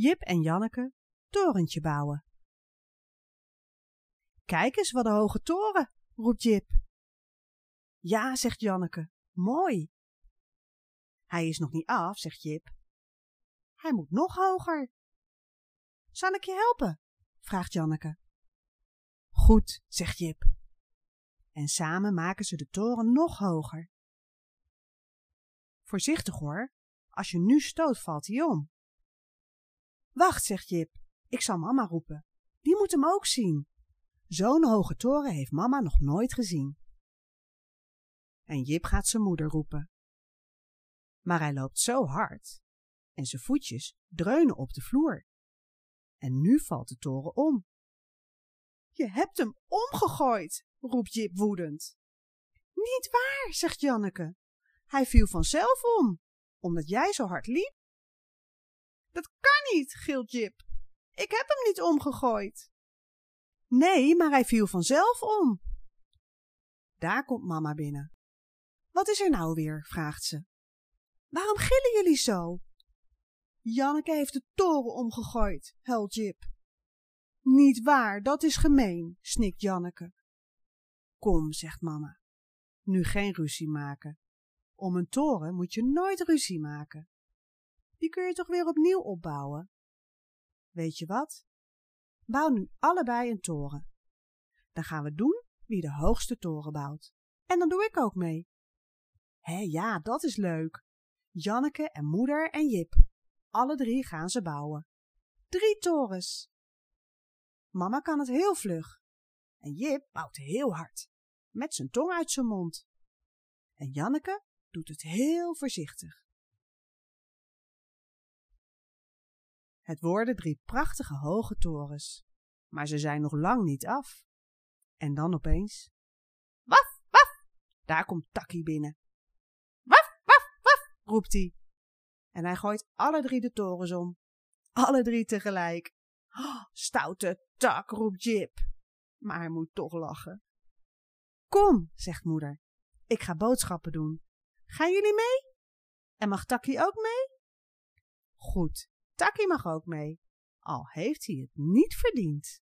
Jip en Janneke torentje bouwen. Kijk eens wat een hoge toren, roept Jip. Ja, zegt Janneke, mooi. Hij is nog niet af, zegt Jip. Hij moet nog hoger. Zal ik je helpen? vraagt Janneke. Goed, zegt Jip. En samen maken ze de toren nog hoger. Voorzichtig hoor, als je nu stoot valt hij om. Wacht, zegt Jip, ik zal mama roepen. Die moet hem ook zien. Zo'n hoge toren heeft mama nog nooit gezien. En Jip gaat zijn moeder roepen. Maar hij loopt zo hard en zijn voetjes dreunen op de vloer. En nu valt de toren om. Je hebt hem omgegooid, roept Jip woedend. Niet waar, zegt Janneke. Hij viel vanzelf om, omdat jij zo hard liep. Dat kan niet, gilt Jip. Ik heb hem niet omgegooid. Nee, maar hij viel vanzelf om. Daar komt mama binnen. Wat is er nou weer? vraagt ze. Waarom gillen jullie zo? Janneke heeft de toren omgegooid, huilt Jip. Niet waar, dat is gemeen, snikt Janneke. Kom, zegt mama, nu geen ruzie maken. Om een toren moet je nooit ruzie maken. Die kun je toch weer opnieuw opbouwen? Weet je wat? Bouw nu allebei een toren. Dan gaan we doen wie de hoogste toren bouwt. En dan doe ik ook mee. Hé, ja, dat is leuk. Janneke en moeder en Jip. Alle drie gaan ze bouwen. Drie torens. Mama kan het heel vlug. En Jip bouwt heel hard, met zijn tong uit zijn mond. En Janneke doet het heel voorzichtig. Het worden drie prachtige hoge torens, maar ze zijn nog lang niet af. En dan opeens... Waf, waf! Daar komt Takkie binnen. Waf, waf, waf! roept hij. En hij gooit alle drie de torens om. Alle drie tegelijk. Oh, stoute tak, roept Jip. Maar hij moet toch lachen. Kom, zegt moeder. Ik ga boodschappen doen. Gaan jullie mee? En mag Takkie ook mee? Goed, Takkie mag ook mee. Al heeft hij het niet verdiend.